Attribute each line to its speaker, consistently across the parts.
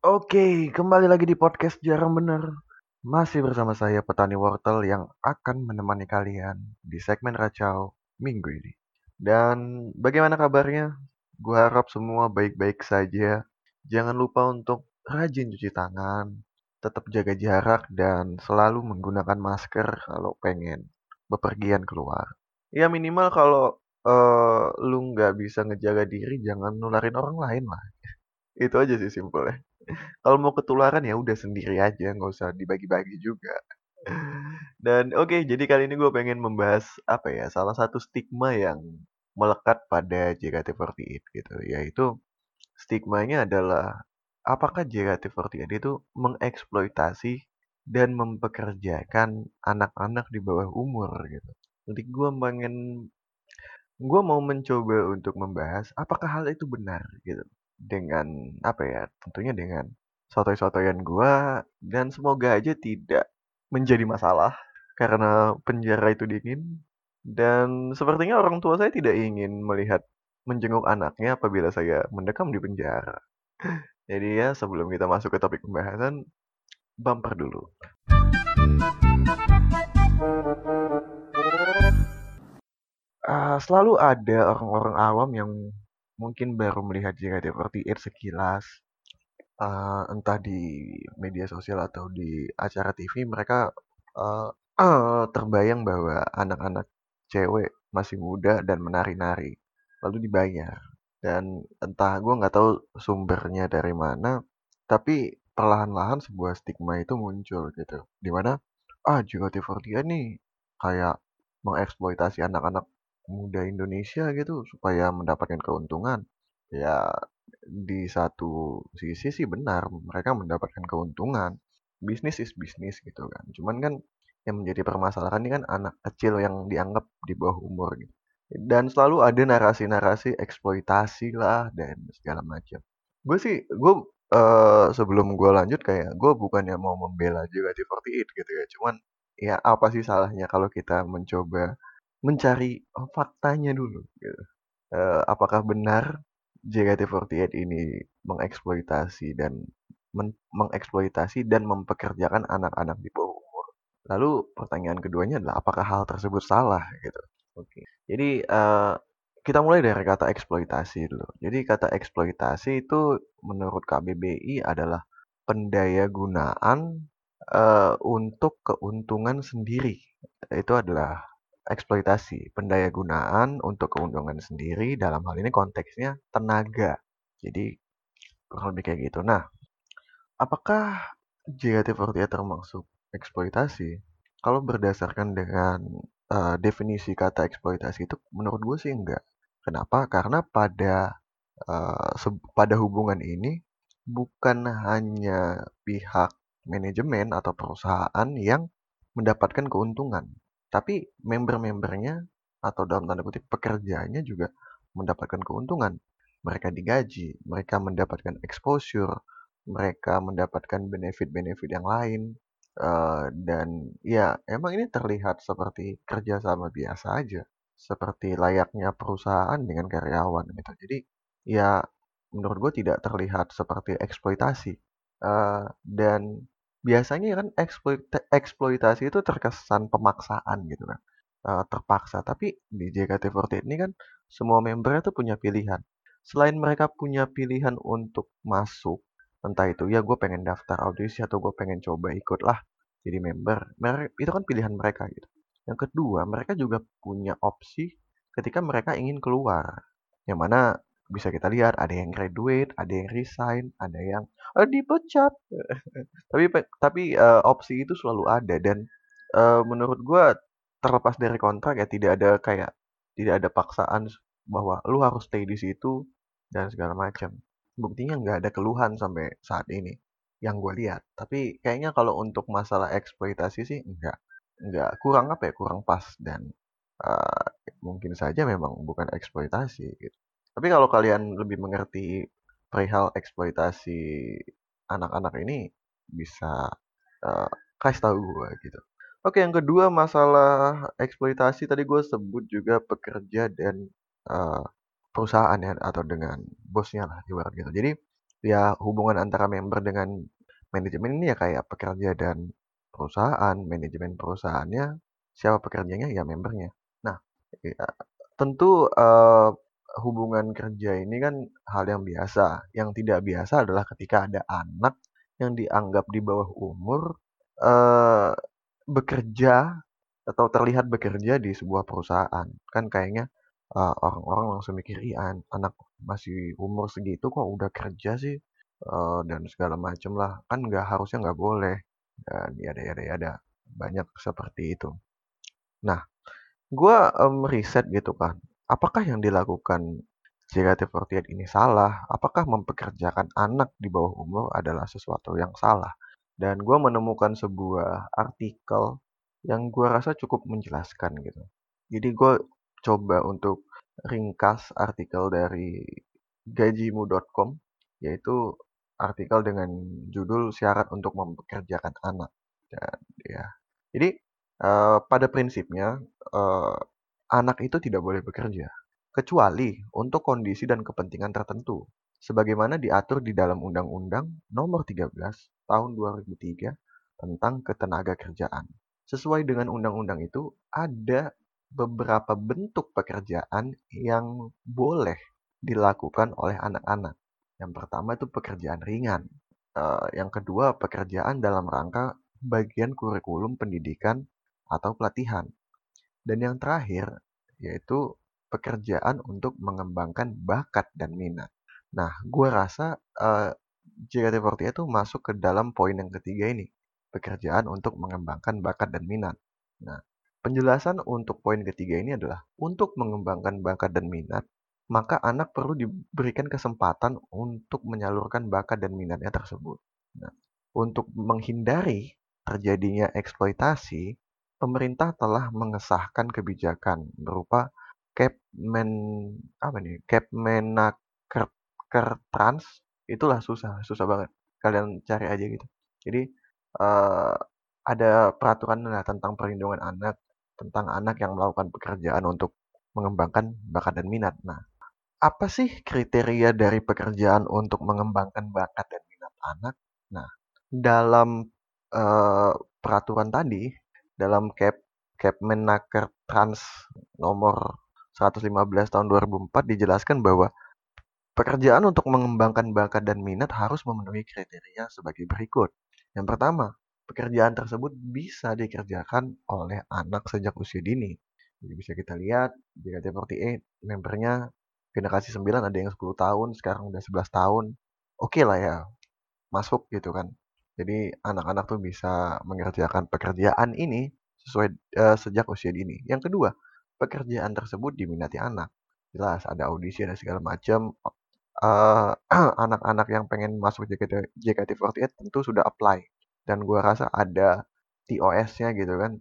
Speaker 1: Oke, kembali lagi di podcast Jarang Bener. Masih bersama saya petani wortel yang akan menemani kalian di segmen Racau minggu ini. Dan bagaimana kabarnya? Gue harap semua baik-baik saja. Jangan lupa untuk rajin cuci tangan, tetap jaga jarak, dan selalu menggunakan masker kalau pengen bepergian keluar. Ya minimal kalau eh, lu nggak bisa ngejaga diri, jangan nularin orang lain lah. Itu aja sih simpelnya. Kalau mau ketularan ya udah sendiri aja, nggak usah dibagi-bagi juga. Dan oke, jadi kali ini gue pengen membahas apa ya, salah satu stigma yang melekat pada JKT48 gitu, yaitu stigmanya adalah apakah JKT48 itu mengeksploitasi dan mempekerjakan anak-anak di bawah umur gitu. Jadi gue pengen gue mau mencoba untuk membahas apakah hal itu benar gitu. Dengan apa ya, tentunya dengan sotoy-sotoyan gue dan semoga aja tidak menjadi masalah karena penjara itu dingin dan sepertinya orang tua saya tidak ingin melihat menjenguk anaknya apabila saya mendekam di penjara. Jadi ya sebelum kita masuk ke topik pembahasan, bumper dulu. Uh, selalu ada orang-orang awam yang mungkin baru melihat JKT48 sekilas, uh, entah di media sosial atau di acara TV, mereka uh, uh, terbayang bahwa anak-anak cewek masih muda dan menari-nari, lalu dibayar. Dan entah gue nggak tahu sumbernya dari mana, tapi perlahan-lahan sebuah stigma itu muncul gitu, di mana ah JKT48 nih kayak mengeksploitasi anak-anak muda Indonesia gitu supaya mendapatkan keuntungan. Ya di satu sisi sih benar mereka mendapatkan keuntungan. Bisnis is bisnis gitu kan. Cuman kan yang menjadi permasalahan ini kan anak kecil yang dianggap di bawah umur gitu. Dan selalu ada narasi-narasi eksploitasi lah dan segala macam. Gue sih, gue uh, sebelum gue lanjut kayak gue bukannya mau membela juga di 48 gitu ya. Cuman ya apa sih salahnya kalau kita mencoba mencari oh, faktanya dulu gitu. Uh, apakah benar JKT48 ini mengeksploitasi dan men mengeksploitasi dan mempekerjakan anak-anak di bawah umur. Lalu pertanyaan keduanya adalah apakah hal tersebut salah gitu. Oke. Jadi uh, kita mulai dari kata eksploitasi dulu. Jadi kata eksploitasi itu menurut KBBI adalah pendaya gunaan uh, untuk keuntungan sendiri. Itu adalah eksploitasi, pendaya gunaan untuk keuntungan sendiri dalam hal ini konteksnya tenaga. Jadi kurang lebih kayak gitu. Nah, apakah JKT48 termasuk eksploitasi? Kalau berdasarkan dengan uh, definisi kata eksploitasi itu menurut gue sih enggak. Kenapa? Karena pada uh, pada hubungan ini bukan hanya pihak manajemen atau perusahaan yang mendapatkan keuntungan, tapi member-membernya atau dalam tanda kutip pekerjaannya juga mendapatkan keuntungan. Mereka digaji, mereka mendapatkan exposure, mereka mendapatkan benefit-benefit yang lain. Uh, dan ya emang ini terlihat seperti kerjasama biasa aja, seperti layaknya perusahaan dengan karyawan gitu. Jadi ya menurut gue tidak terlihat seperti eksploitasi. Uh, dan biasanya kan eksploita eksploitasi itu terkesan pemaksaan gitu kan, uh, terpaksa. Tapi di JKT48 ini kan semua membernya tuh punya pilihan. Selain mereka punya pilihan untuk masuk, entah itu ya gue pengen daftar audisi atau gue pengen coba ikut lah jadi member, mereka itu kan pilihan mereka gitu. Yang kedua, mereka juga punya opsi ketika mereka ingin keluar, yang mana bisa kita lihat ada yang graduate, ada yang resign, ada yang uh, dipecat. tapi tapi uh, opsi itu selalu ada dan uh, menurut gue terlepas dari kontrak ya tidak ada kayak tidak ada paksaan bahwa lu harus stay di situ dan segala macam. Buktinya nggak ada keluhan sampai saat ini yang gue lihat. Tapi kayaknya kalau untuk masalah eksploitasi sih enggak, enggak kurang apa ya kurang pas dan uh, mungkin saja memang bukan eksploitasi gitu. Tapi kalau kalian lebih mengerti perihal eksploitasi anak-anak ini bisa uh, kasih tahu gue gitu. Oke, yang kedua masalah eksploitasi tadi gue sebut juga pekerja dan uh, perusahaan ya atau dengan bosnya lah ibarat gitu. Jadi ya hubungan antara member dengan manajemen ini ya kayak pekerja dan perusahaan, manajemen perusahaannya, siapa pekerjanya ya membernya. Nah, ya, tentu uh, hubungan kerja ini kan hal yang biasa. Yang tidak biasa adalah ketika ada anak yang dianggap di bawah umur uh, bekerja atau terlihat bekerja di sebuah perusahaan. Kan kayaknya uh, orang-orang langsung mikir, "Ih, anak masih umur segitu kok udah kerja sih?" Uh, dan segala macam lah. Kan nggak harusnya nggak boleh. Dan ya ada ada ada banyak seperti itu. Nah, gue um, riset gitu kan. Apakah yang dilakukan JKT48 ini salah? Apakah mempekerjakan anak di bawah umur adalah sesuatu yang salah? Dan gue menemukan sebuah artikel yang gue rasa cukup menjelaskan gitu. Jadi gue coba untuk ringkas artikel dari gajimu.com yaitu artikel dengan judul syarat untuk mempekerjakan anak dan ya jadi uh, pada prinsipnya uh, anak itu tidak boleh bekerja kecuali untuk kondisi dan kepentingan tertentu sebagaimana diatur di dalam Undang-Undang Nomor 13 Tahun 2003 tentang ketenaga kerjaan. Sesuai dengan undang-undang itu, ada beberapa bentuk pekerjaan yang boleh dilakukan oleh anak-anak. Yang pertama itu pekerjaan ringan. Uh, yang kedua pekerjaan dalam rangka bagian kurikulum pendidikan atau pelatihan. Dan yang terakhir yaitu pekerjaan untuk mengembangkan bakat dan minat. Nah, gue rasa uh, JKT48 itu masuk ke dalam poin yang ketiga ini, pekerjaan untuk mengembangkan bakat dan minat. Nah, penjelasan untuk poin ketiga ini adalah untuk mengembangkan bakat dan minat, maka anak perlu diberikan kesempatan untuk menyalurkan bakat dan minatnya tersebut. Nah, untuk menghindari terjadinya eksploitasi, pemerintah telah mengesahkan kebijakan berupa Capmen apa nih? Capmenaker Trans itulah susah, susah banget. Kalian cari aja gitu. Jadi uh, ada peraturan lah tentang perlindungan anak, tentang anak yang melakukan pekerjaan untuk mengembangkan bakat dan minat. Nah, apa sih kriteria dari pekerjaan untuk mengembangkan bakat dan minat anak? Nah, dalam uh, peraturan tadi, dalam Cap Capmenaker Trans nomor 115 tahun 2004 dijelaskan bahwa pekerjaan untuk mengembangkan bakat dan minat harus memenuhi kriteria sebagai berikut. Yang pertama, pekerjaan tersebut bisa dikerjakan oleh anak sejak usia dini. Jadi bisa kita lihat JKT48 membernya generasi 9 ada yang 10 tahun, sekarang udah 11 tahun. Oke okay lah ya, masuk gitu kan. Jadi anak-anak tuh bisa mengerjakan pekerjaan ini sesuai uh, sejak usia dini. Yang kedua, pekerjaan tersebut diminati anak. Jelas ada audisi dan segala macam. Uh, anak-anak yang pengen masuk JKT, JKT48 tentu sudah apply. Dan gua rasa ada TOS-nya gitu kan.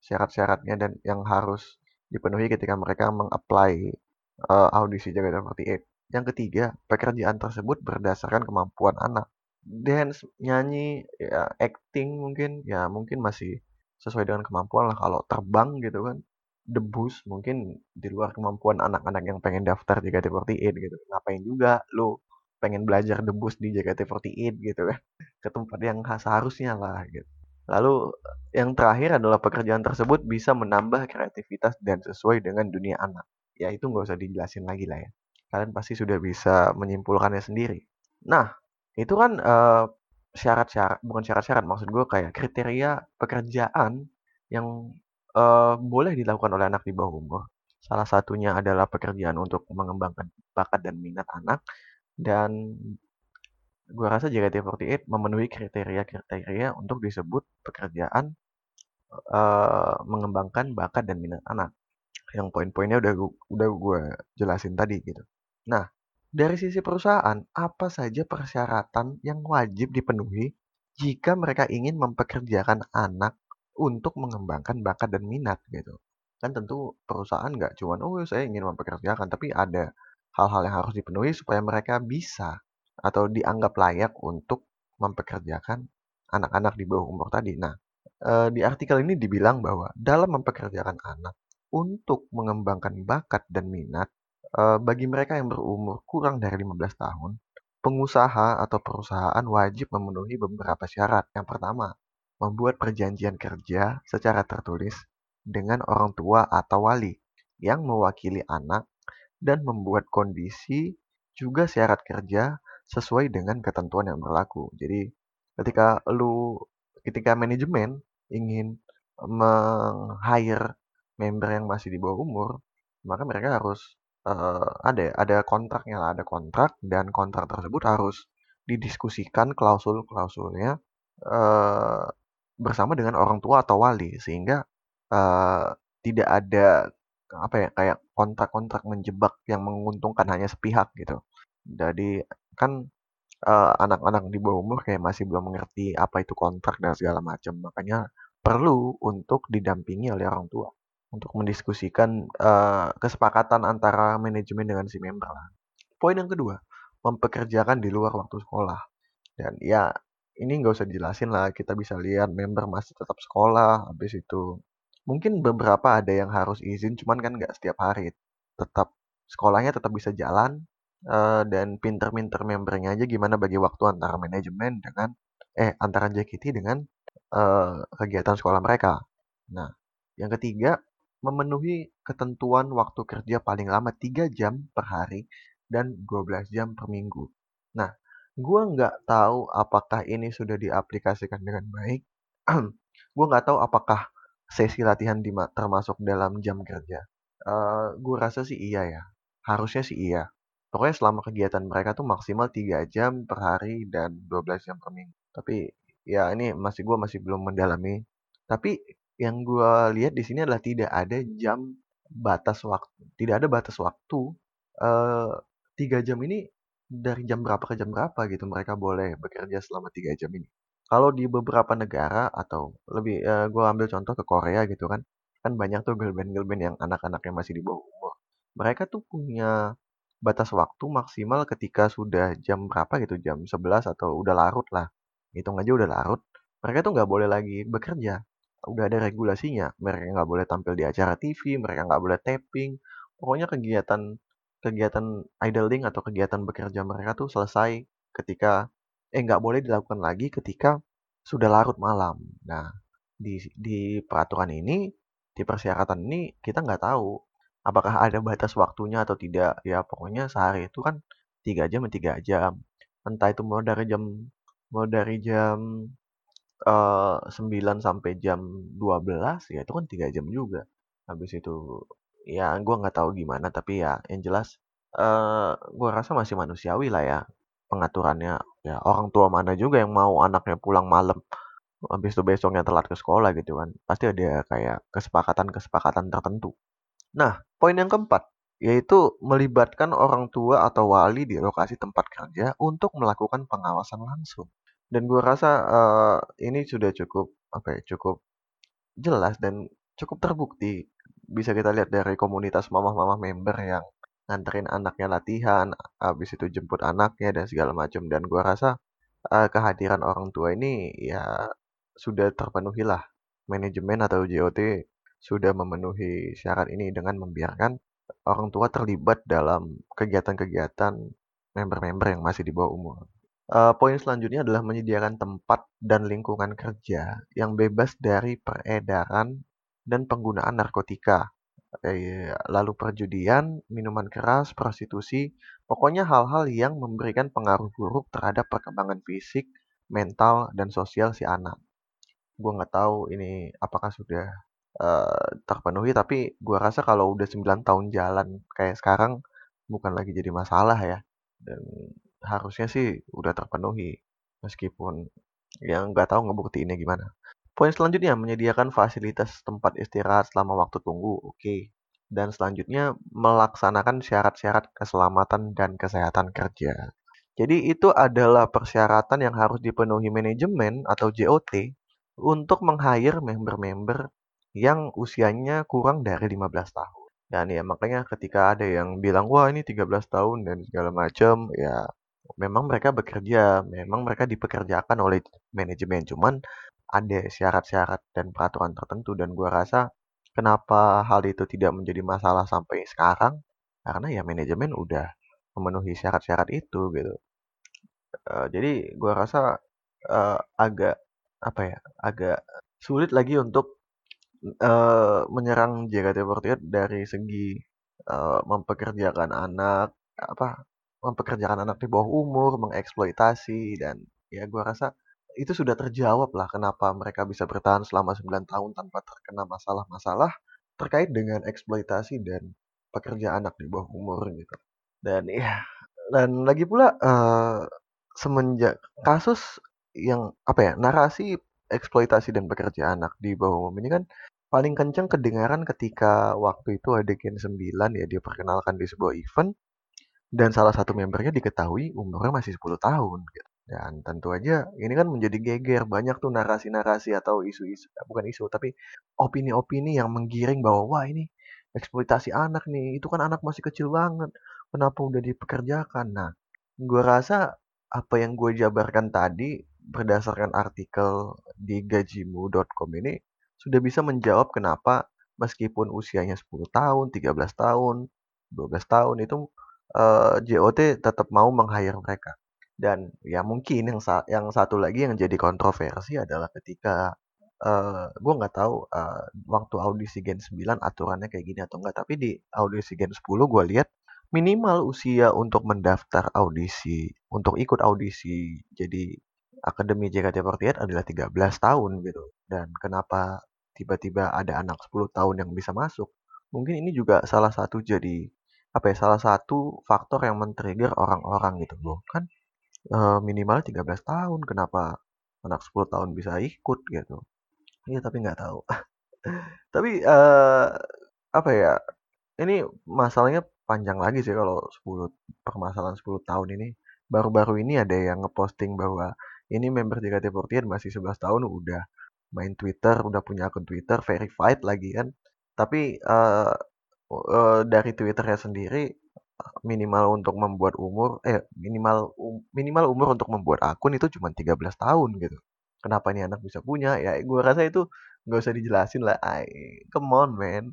Speaker 1: Syarat-syaratnya dan yang harus dipenuhi ketika mereka mengapply uh, audisi JKT48. Yang ketiga, pekerjaan tersebut berdasarkan kemampuan anak. Dance, nyanyi, ya, acting mungkin, ya mungkin masih sesuai dengan kemampuan lah. Kalau terbang gitu kan, debus mungkin di luar kemampuan anak-anak yang pengen daftar di JKT48 gitu. Ngapain juga lu pengen belajar debus di JKT48 gitu kan. Ke tempat yang seharusnya lah gitu. Lalu yang terakhir adalah pekerjaan tersebut bisa menambah kreativitas dan sesuai dengan dunia anak. Ya itu nggak usah dijelasin lagi lah ya. Kalian pasti sudah bisa menyimpulkannya sendiri. Nah, itu kan uh, syarat-syarat, bukan syarat-syarat, maksud gue kayak kriteria pekerjaan yang uh, boleh dilakukan oleh anak di bawah umur. Salah satunya adalah pekerjaan untuk mengembangkan bakat dan minat anak. Dan gue rasa JKT48 memenuhi kriteria-kriteria untuk disebut pekerjaan uh, mengembangkan bakat dan minat anak. Yang poin-poinnya udah gua, udah gue jelasin tadi gitu. Nah, dari sisi perusahaan, apa saja persyaratan yang wajib dipenuhi jika mereka ingin mempekerjakan anak untuk mengembangkan bakat dan minat gitu. Kan tentu perusahaan nggak cuma, oh saya ingin mempekerjakan, tapi ada hal-hal yang harus dipenuhi supaya mereka bisa atau dianggap layak untuk mempekerjakan anak-anak di bawah umur tadi. Nah, eh, di artikel ini dibilang bahwa dalam mempekerjakan anak untuk mengembangkan bakat dan minat, bagi mereka yang berumur kurang dari 15 tahun, pengusaha atau perusahaan wajib memenuhi beberapa syarat. Yang pertama, membuat perjanjian kerja secara tertulis dengan orang tua atau wali yang mewakili anak dan membuat kondisi juga syarat kerja sesuai dengan ketentuan yang berlaku. Jadi ketika lu ketika manajemen ingin meng-hire member yang masih di bawah umur, maka mereka harus uh, ada ada kontraknya lah, ada kontrak dan kontrak tersebut harus didiskusikan klausul-klausulnya uh, bersama dengan orang tua atau wali sehingga uh, tidak ada apa ya kayak kontrak-kontrak menjebak yang menguntungkan hanya sepihak gitu. Jadi kan anak-anak uh, di bawah umur kayak masih belum mengerti apa itu kontrak dan segala macam. Makanya perlu untuk didampingi oleh orang tua untuk mendiskusikan uh, kesepakatan antara manajemen dengan si member lah. Poin yang kedua, mempekerjakan di luar waktu sekolah. Dan ya ini nggak usah dijelasin lah, kita bisa lihat member masih tetap sekolah, habis itu mungkin beberapa ada yang harus izin, cuman kan nggak setiap hari. Tetap sekolahnya tetap bisa jalan, uh, dan pinter-pinter membernya aja gimana bagi waktu antara manajemen dengan eh antara JKT dengan uh, kegiatan sekolah mereka. Nah, yang ketiga, memenuhi ketentuan waktu kerja paling lama 3 jam per hari dan 12 jam per minggu. Nah, gue nggak tahu apakah ini sudah diaplikasikan dengan baik. gue nggak tahu apakah sesi latihan termasuk dalam jam kerja. Uh, eh, gue rasa sih iya ya. Harusnya sih iya. Pokoknya selama kegiatan mereka tuh maksimal 3 jam per hari dan 12 jam per minggu. Tapi ya ini masih gue masih belum mendalami. Tapi yang gue lihat di sini adalah tidak ada jam batas waktu, tidak ada batas waktu. Uh, tiga jam ini dari jam berapa ke jam berapa gitu mereka boleh bekerja selama tiga jam ini. Kalau di beberapa negara atau lebih, uh, gue ambil contoh ke Korea gitu kan, kan banyak tuh girl band girl band yang anak-anaknya masih di bawah umur. Mereka tuh punya batas waktu maksimal ketika sudah jam berapa gitu, jam 11 atau udah larut lah. Hitung aja udah larut, mereka tuh nggak boleh lagi bekerja udah ada regulasinya. Mereka nggak boleh tampil di acara TV, mereka nggak boleh tapping. Pokoknya kegiatan kegiatan idling atau kegiatan bekerja mereka tuh selesai ketika eh nggak boleh dilakukan lagi ketika sudah larut malam. Nah, di di peraturan ini, di persyaratan ini kita nggak tahu apakah ada batas waktunya atau tidak. Ya pokoknya sehari itu kan tiga jam tiga jam. Entah itu mau dari jam mau dari jam uh, eh, 9 sampai jam 12 ya itu kan 3 jam juga. Habis itu ya gue nggak tahu gimana tapi ya yang jelas uh, gua rasa masih manusiawi lah ya pengaturannya. Ya orang tua mana juga yang mau anaknya pulang malam, habis itu besoknya telat ke sekolah gitu kan. Pasti ada kayak kesepakatan-kesepakatan tertentu. Nah, poin yang keempat yaitu melibatkan orang tua atau wali di lokasi tempat kerja untuk melakukan pengawasan langsung. Dan gue rasa uh, ini sudah cukup apa ya, cukup jelas dan cukup terbukti. Bisa kita lihat dari komunitas mama-mama member yang nganterin anaknya latihan, habis itu jemput anaknya dan segala macam. Dan gue rasa uh, kehadiran orang tua ini ya sudah terpenuhi lah. Manajemen atau JOT sudah memenuhi syarat ini dengan membiarkan orang tua terlibat dalam kegiatan-kegiatan member-member yang masih di bawah umur. Uh, poin selanjutnya adalah menyediakan tempat dan lingkungan kerja yang bebas dari peredaran dan penggunaan narkotika, eh, lalu perjudian, minuman keras, prostitusi, pokoknya hal-hal yang memberikan pengaruh buruk terhadap perkembangan fisik, mental, dan sosial si anak. Gue nggak tahu ini apakah sudah uh, terpenuhi, tapi gue rasa kalau udah 9 tahun jalan kayak sekarang bukan lagi jadi masalah ya. Dan harusnya sih udah terpenuhi. Meskipun yang nggak tahu ngebuktiinnya gimana. Poin selanjutnya, menyediakan fasilitas tempat istirahat selama waktu tunggu. Oke. Okay. Dan selanjutnya, melaksanakan syarat-syarat keselamatan dan kesehatan kerja. Jadi itu adalah persyaratan yang harus dipenuhi manajemen atau JOT untuk meng-hire member-member yang usianya kurang dari 15 tahun. Dan ya makanya ketika ada yang bilang, wah ini 13 tahun dan segala macam, ya memang mereka bekerja, memang mereka dipekerjakan oleh manajemen, cuman ada syarat-syarat dan peraturan tertentu dan gua rasa kenapa hal itu tidak menjadi masalah sampai sekarang karena ya manajemen udah memenuhi syarat-syarat itu gitu. Uh, jadi gue rasa uh, agak apa ya, agak sulit lagi untuk uh, menyerang JKT48 dari segi uh, mempekerjakan anak apa mempekerjakan anak di bawah umur, mengeksploitasi dan ya gue rasa itu sudah terjawab lah kenapa mereka bisa bertahan selama 9 tahun tanpa terkena masalah-masalah terkait dengan eksploitasi dan pekerja anak di bawah umur gitu. Dan ya dan lagi pula uh, semenjak kasus yang apa ya narasi eksploitasi dan pekerja anak di bawah umur ini kan paling kencang kedengaran ketika waktu itu ada Gen 9 ya dia perkenalkan di sebuah event dan salah satu membernya diketahui umurnya masih 10 tahun gitu. Dan tentu aja ini kan menjadi geger banyak tuh narasi-narasi atau isu-isu bukan isu tapi opini-opini yang menggiring bahwa wah ini eksploitasi anak nih itu kan anak masih kecil banget kenapa udah dipekerjakan nah gue rasa apa yang gue jabarkan tadi berdasarkan artikel di gajimu.com ini sudah bisa menjawab kenapa meskipun usianya 10 tahun, 13 tahun, 12 tahun itu uh, eh, JOT tetap mau meng-hire mereka. Dan ya mungkin yang sa yang satu lagi yang jadi kontroversi adalah ketika uh, gue nggak tahu uh, waktu audisi Gen 9 aturannya kayak gini atau enggak, tapi di audisi Gen 10 gue lihat minimal usia untuk mendaftar audisi, untuk ikut audisi jadi Akademi JKT48 adalah 13 tahun gitu. Dan kenapa tiba-tiba ada anak 10 tahun yang bisa masuk? Mungkin ini juga salah satu jadi apa ya salah satu faktor yang men-trigger orang-orang gitu loh. Kan e, minimal 13 tahun kenapa anak 10 tahun bisa ikut gitu? Iya tapi nggak tahu. Tapi e, apa ya ini masalahnya panjang lagi sih kalau 10 permasalahan 10 tahun ini. Baru-baru ini ada yang ngeposting bahwa ini member JKT48 masih 11 tahun udah main Twitter udah punya akun Twitter verified lagi kan. Tapi uh, uh, dari Twitternya sendiri minimal untuk membuat umur eh minimal um, minimal umur untuk membuat akun itu cuma 13 tahun gitu. Kenapa ini anak bisa punya? Ya gue rasa itu nggak usah dijelasin lah. I, come on man.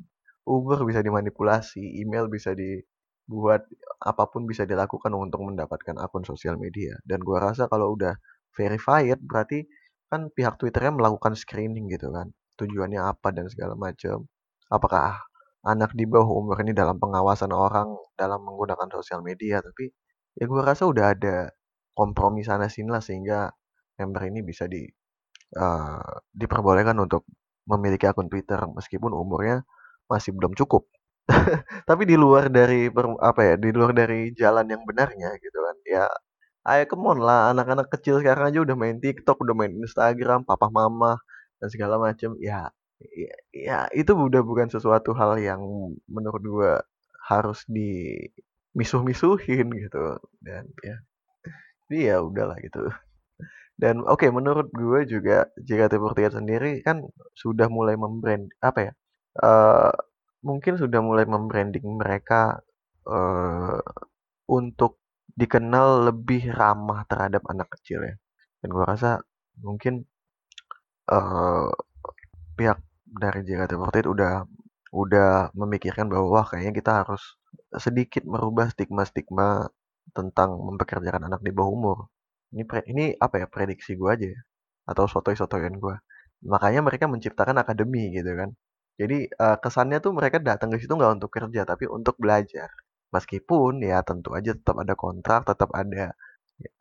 Speaker 1: Umur bisa dimanipulasi, email bisa dibuat, apa pun bisa dilakukan untuk mendapatkan akun sosial media. Dan gue rasa kalau udah verified berarti kan pihak Twitternya melakukan screening gitu kan. Tujuannya apa dan segala macam. Apakah anak di bawah umur ini dalam pengawasan orang dalam menggunakan sosial media tapi ya gue rasa udah ada kompromi sana sini lah sehingga member ini bisa di uh, diperbolehkan untuk memiliki akun Twitter meskipun umurnya masih belum cukup. Tapi di luar dari apa ya di luar dari jalan yang benarnya gitu kan ya ayo come on lah anak-anak kecil sekarang aja udah main TikTok udah main Instagram papa mama dan segala macam ya ya, ya itu udah bukan sesuatu hal yang menurut gue harus di misuh-misuhin gitu. Dan ya jadi ya udahlah gitu. Dan oke okay, menurut gue juga jika JKT48 sendiri kan sudah mulai membrand apa ya uh, mungkin sudah mulai membranding mereka uh, untuk dikenal lebih ramah terhadap anak kecil ya. Dan gue rasa mungkin uh, pihak dari JKT48 udah udah memikirkan bahwa wah kayaknya kita harus sedikit merubah stigma-stigma tentang mempekerjakan anak di bawah umur. Ini pre, ini apa ya prediksi gue aja ya atau sotoy-sotoyan gue. Makanya mereka menciptakan akademi gitu kan. Jadi uh, kesannya tuh mereka datang ke situ nggak untuk kerja tapi untuk belajar. Meskipun ya tentu aja tetap ada kontrak, tetap ada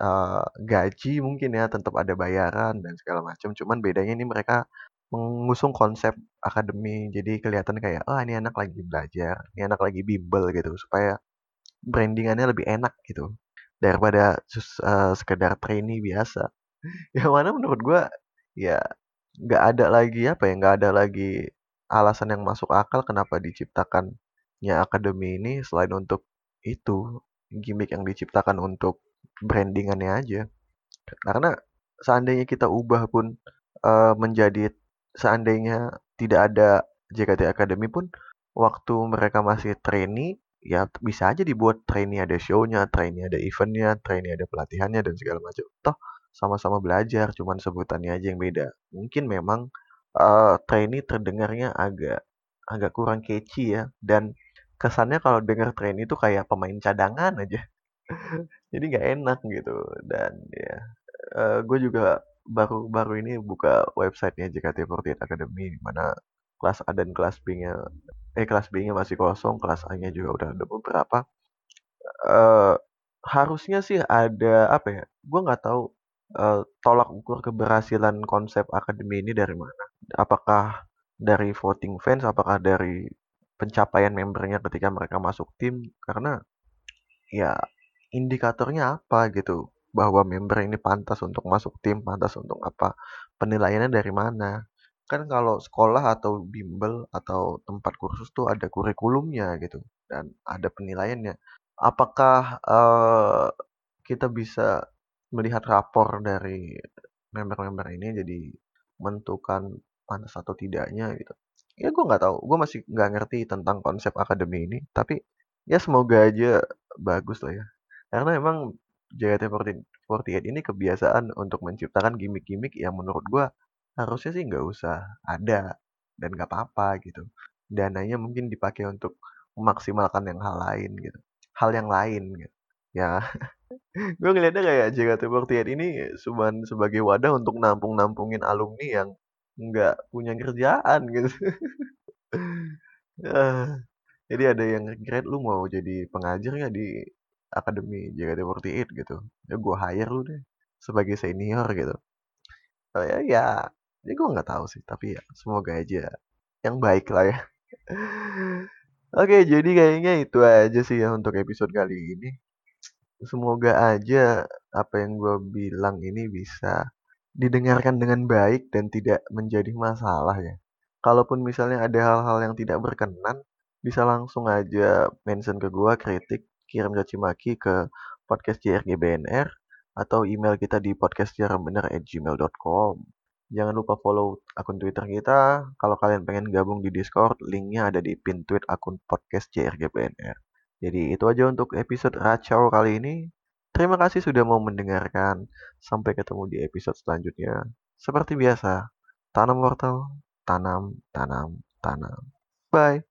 Speaker 1: uh, gaji mungkin ya, tetap ada bayaran dan segala macam. Cuman bedanya ini mereka mengusung konsep akademi. Jadi kelihatan kayak oh ini anak lagi belajar ini anak lagi bimbel gitu. Supaya brandingannya lebih enak gitu. Daripada uh, sekedar trainee biasa. Yang mana menurut gue ya nggak ada lagi apa ya nggak ada lagi alasan yang masuk akal kenapa diciptakannya akademi ini selain untuk itu gimmick yang diciptakan untuk brandingannya aja. Karena seandainya kita ubah pun uh, menjadi seandainya tidak ada JKT Academy pun waktu mereka masih trainee ya bisa aja dibuat trainee ada show-nya, trainee ada event-nya, trainee ada pelatihannya dan segala macam. Toh sama-sama belajar, cuman sebutannya aja yang beda. Mungkin memang uh, trainee terdengarnya agak agak kurang catchy ya dan kesannya kalau dengar trainee itu kayak pemain cadangan aja. Jadi nggak enak gitu dan ya uh, gue juga baru baru ini buka websitenya JKT48 Academy di mana kelas A dan kelas B-nya eh kelas B-nya masih kosong, kelas A-nya juga udah ada beberapa. Uh, harusnya sih ada apa ya? Gue nggak tahu uh, tolak ukur keberhasilan konsep akademi ini dari mana. Apakah dari voting fans, apakah dari pencapaian membernya ketika mereka masuk tim? Karena ya indikatornya apa gitu bahwa member ini pantas untuk masuk tim, pantas untuk apa? Penilaiannya dari mana? Kan kalau sekolah atau bimbel atau tempat kursus tuh ada kurikulumnya gitu dan ada penilaiannya. Apakah uh, kita bisa melihat rapor dari member-member ini jadi menentukan pantas atau tidaknya gitu. Ya gue nggak tahu, gue masih nggak ngerti tentang konsep akademi ini, tapi ya semoga aja bagus lah ya. Karena emang JKT48 ini kebiasaan untuk menciptakan gimmick-gimmick yang menurut gue harusnya sih nggak usah ada dan nggak apa-apa gitu. Dananya mungkin dipakai untuk memaksimalkan yang hal lain gitu. Hal yang lain gitu. Ya, gue ngeliatnya kayak JKT48 ini cuma sebagai wadah untuk nampung-nampungin alumni yang nggak punya kerjaan gitu. jadi ada yang grade lu mau jadi pengajar nggak di akademi JKT48 gitu. Ya gue hire lu deh sebagai senior gitu. Oh, ya ya ya gue nggak tahu sih tapi ya semoga aja yang baik lah ya. Oke jadi kayaknya itu aja sih ya untuk episode kali ini. Semoga aja apa yang gue bilang ini bisa didengarkan dengan baik dan tidak menjadi masalah ya. Kalaupun misalnya ada hal-hal yang tidak berkenan bisa langsung aja mention ke gue kritik kirim caci maki ke podcast JRGBNR atau email kita di podcastjarangbener@gmail.com. Jangan lupa follow akun Twitter kita. Kalau kalian pengen gabung di Discord, linknya ada di pin tweet akun podcast JRGBNR. Jadi itu aja untuk episode Racau kali ini. Terima kasih sudah mau mendengarkan. Sampai ketemu di episode selanjutnya. Seperti biasa, tanam wortel, tanam, tanam, tanam. Bye.